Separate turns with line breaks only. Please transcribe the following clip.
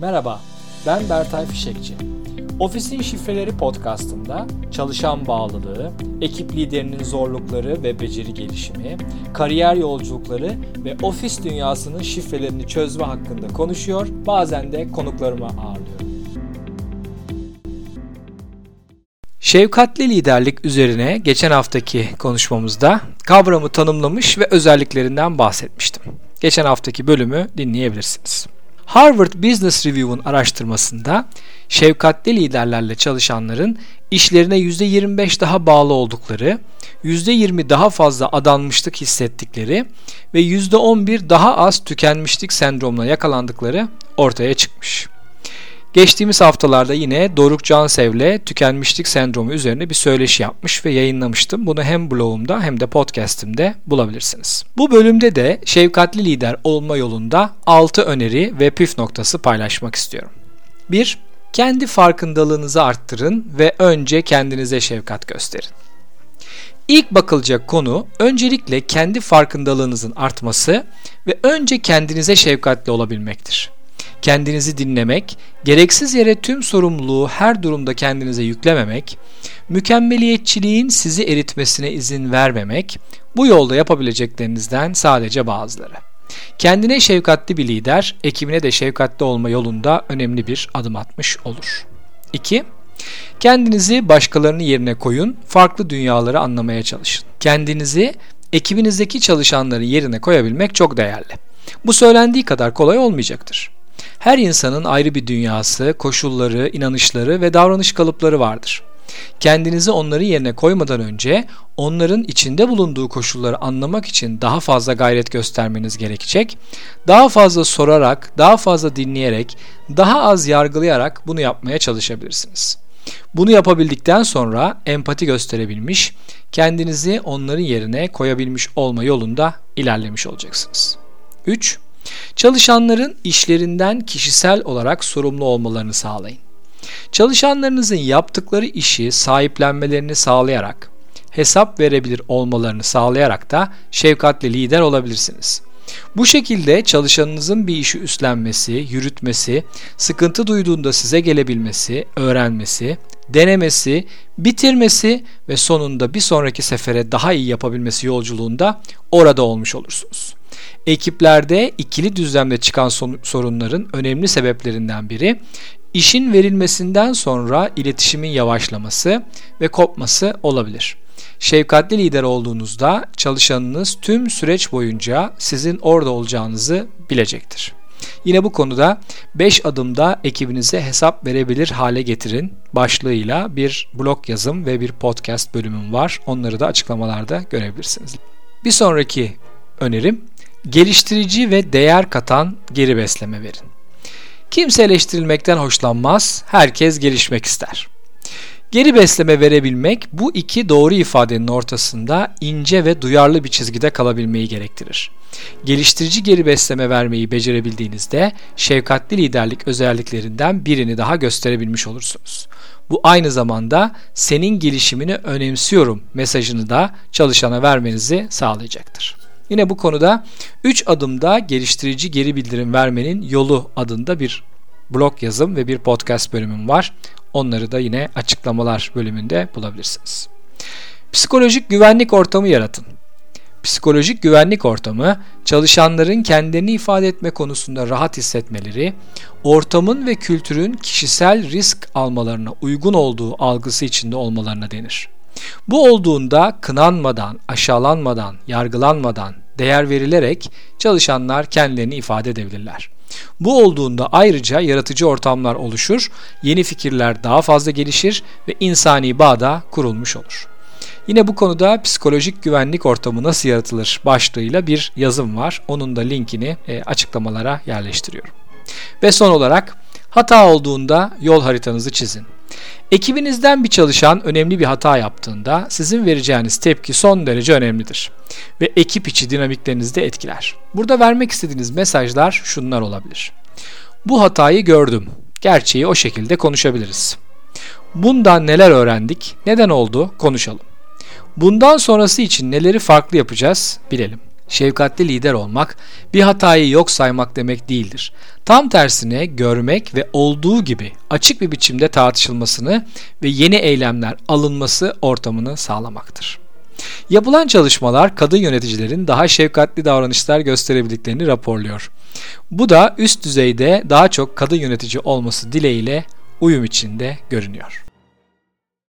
Merhaba, ben Bertay Fişekçi. Ofisin Şifreleri podcastında çalışan bağlılığı, ekip liderinin zorlukları ve beceri gelişimi, kariyer yolculukları ve ofis dünyasının şifrelerini çözme hakkında konuşuyor, bazen de konuklarımı ağırlıyorum. Şefkatli liderlik üzerine geçen haftaki konuşmamızda kavramı tanımlamış ve özelliklerinden bahsetmiştim. Geçen haftaki bölümü dinleyebilirsiniz. Harvard Business Review'un araştırmasında şefkatli liderlerle çalışanların işlerine %25 daha bağlı oldukları, %20 daha fazla adanmışlık hissettikleri ve %11 daha az tükenmişlik sendromuna yakalandıkları ortaya çıkmış. Geçtiğimiz haftalarda yine Doruk Cansev'le tükenmişlik sendromu üzerine bir söyleşi yapmış ve yayınlamıştım. Bunu hem blogumda hem de podcast'imde bulabilirsiniz. Bu bölümde de şefkatli lider olma yolunda 6 öneri ve püf noktası paylaşmak istiyorum. 1. Kendi farkındalığınızı arttırın ve önce kendinize şefkat gösterin. İlk bakılacak konu öncelikle kendi farkındalığınızın artması ve önce kendinize şefkatli olabilmektir kendinizi dinlemek, gereksiz yere tüm sorumluluğu her durumda kendinize yüklememek, mükemmeliyetçiliğin sizi eritmesine izin vermemek, bu yolda yapabileceklerinizden sadece bazıları. Kendine şefkatli bir lider, ekibine de şefkatli olma yolunda önemli bir adım atmış olur. 2. Kendinizi başkalarının yerine koyun, farklı dünyaları anlamaya çalışın. Kendinizi ekibinizdeki çalışanların yerine koyabilmek çok değerli. Bu söylendiği kadar kolay olmayacaktır. Her insanın ayrı bir dünyası, koşulları, inanışları ve davranış kalıpları vardır. Kendinizi onların yerine koymadan önce onların içinde bulunduğu koşulları anlamak için daha fazla gayret göstermeniz gerekecek. Daha fazla sorarak, daha fazla dinleyerek, daha az yargılayarak bunu yapmaya çalışabilirsiniz. Bunu yapabildikten sonra empati gösterebilmiş, kendinizi onların yerine koyabilmiş olma yolunda ilerlemiş olacaksınız. 3. Çalışanların işlerinden kişisel olarak sorumlu olmalarını sağlayın. Çalışanlarınızın yaptıkları işi sahiplenmelerini sağlayarak, hesap verebilir olmalarını sağlayarak da şefkatli lider olabilirsiniz. Bu şekilde çalışanınızın bir işi üstlenmesi, yürütmesi, sıkıntı duyduğunda size gelebilmesi, öğrenmesi, denemesi, bitirmesi ve sonunda bir sonraki sefere daha iyi yapabilmesi yolculuğunda orada olmuş olursunuz. Ekiplerde ikili düzlemde çıkan sorunların önemli sebeplerinden biri işin verilmesinden sonra iletişimin yavaşlaması ve kopması olabilir. Şefkatli lider olduğunuzda çalışanınız tüm süreç boyunca sizin orada olacağınızı bilecektir. Yine bu konuda 5 adımda ekibinize hesap verebilir hale getirin başlığıyla bir blog yazım ve bir podcast bölümüm var. Onları da açıklamalarda görebilirsiniz. Bir sonraki önerim geliştirici ve değer katan geri besleme verin. Kimse eleştirilmekten hoşlanmaz, herkes gelişmek ister. Geri besleme verebilmek bu iki doğru ifadenin ortasında ince ve duyarlı bir çizgide kalabilmeyi gerektirir. Geliştirici geri besleme vermeyi becerebildiğinizde şefkatli liderlik özelliklerinden birini daha gösterebilmiş olursunuz. Bu aynı zamanda senin gelişimini önemsiyorum mesajını da çalışana vermenizi sağlayacaktır. Yine bu konuda 3 adımda geliştirici geri bildirim vermenin yolu adında bir blog yazım ve bir podcast bölümüm var. Onları da yine açıklamalar bölümünde bulabilirsiniz. Psikolojik güvenlik ortamı yaratın. Psikolojik güvenlik ortamı çalışanların kendilerini ifade etme konusunda rahat hissetmeleri, ortamın ve kültürün kişisel risk almalarına uygun olduğu algısı içinde olmalarına denir. Bu olduğunda kınanmadan, aşağılanmadan, yargılanmadan, değer verilerek çalışanlar kendilerini ifade edebilirler. Bu olduğunda ayrıca yaratıcı ortamlar oluşur, yeni fikirler daha fazla gelişir ve insani bağ da kurulmuş olur. Yine bu konuda psikolojik güvenlik ortamı nasıl yaratılır başlığıyla bir yazım var. Onun da linkini e, açıklamalara yerleştiriyorum. Ve son olarak hata olduğunda yol haritanızı çizin. Ekibinizden bir çalışan önemli bir hata yaptığında sizin vereceğiniz tepki son derece önemlidir ve ekip içi dinamiklerinizi de etkiler. Burada vermek istediğiniz mesajlar şunlar olabilir. Bu hatayı gördüm. Gerçeği o şekilde konuşabiliriz. Bundan neler öğrendik? Neden oldu? Konuşalım. Bundan sonrası için neleri farklı yapacağız? Bilelim. Şefkatli lider olmak bir hatayı yok saymak demek değildir. Tam tersine görmek ve olduğu gibi açık bir biçimde tartışılmasını ve yeni eylemler alınması ortamını sağlamaktır. Yapılan çalışmalar kadın yöneticilerin daha şefkatli davranışlar gösterebildiklerini raporluyor. Bu da üst düzeyde daha çok kadın yönetici olması dileğiyle uyum içinde görünüyor.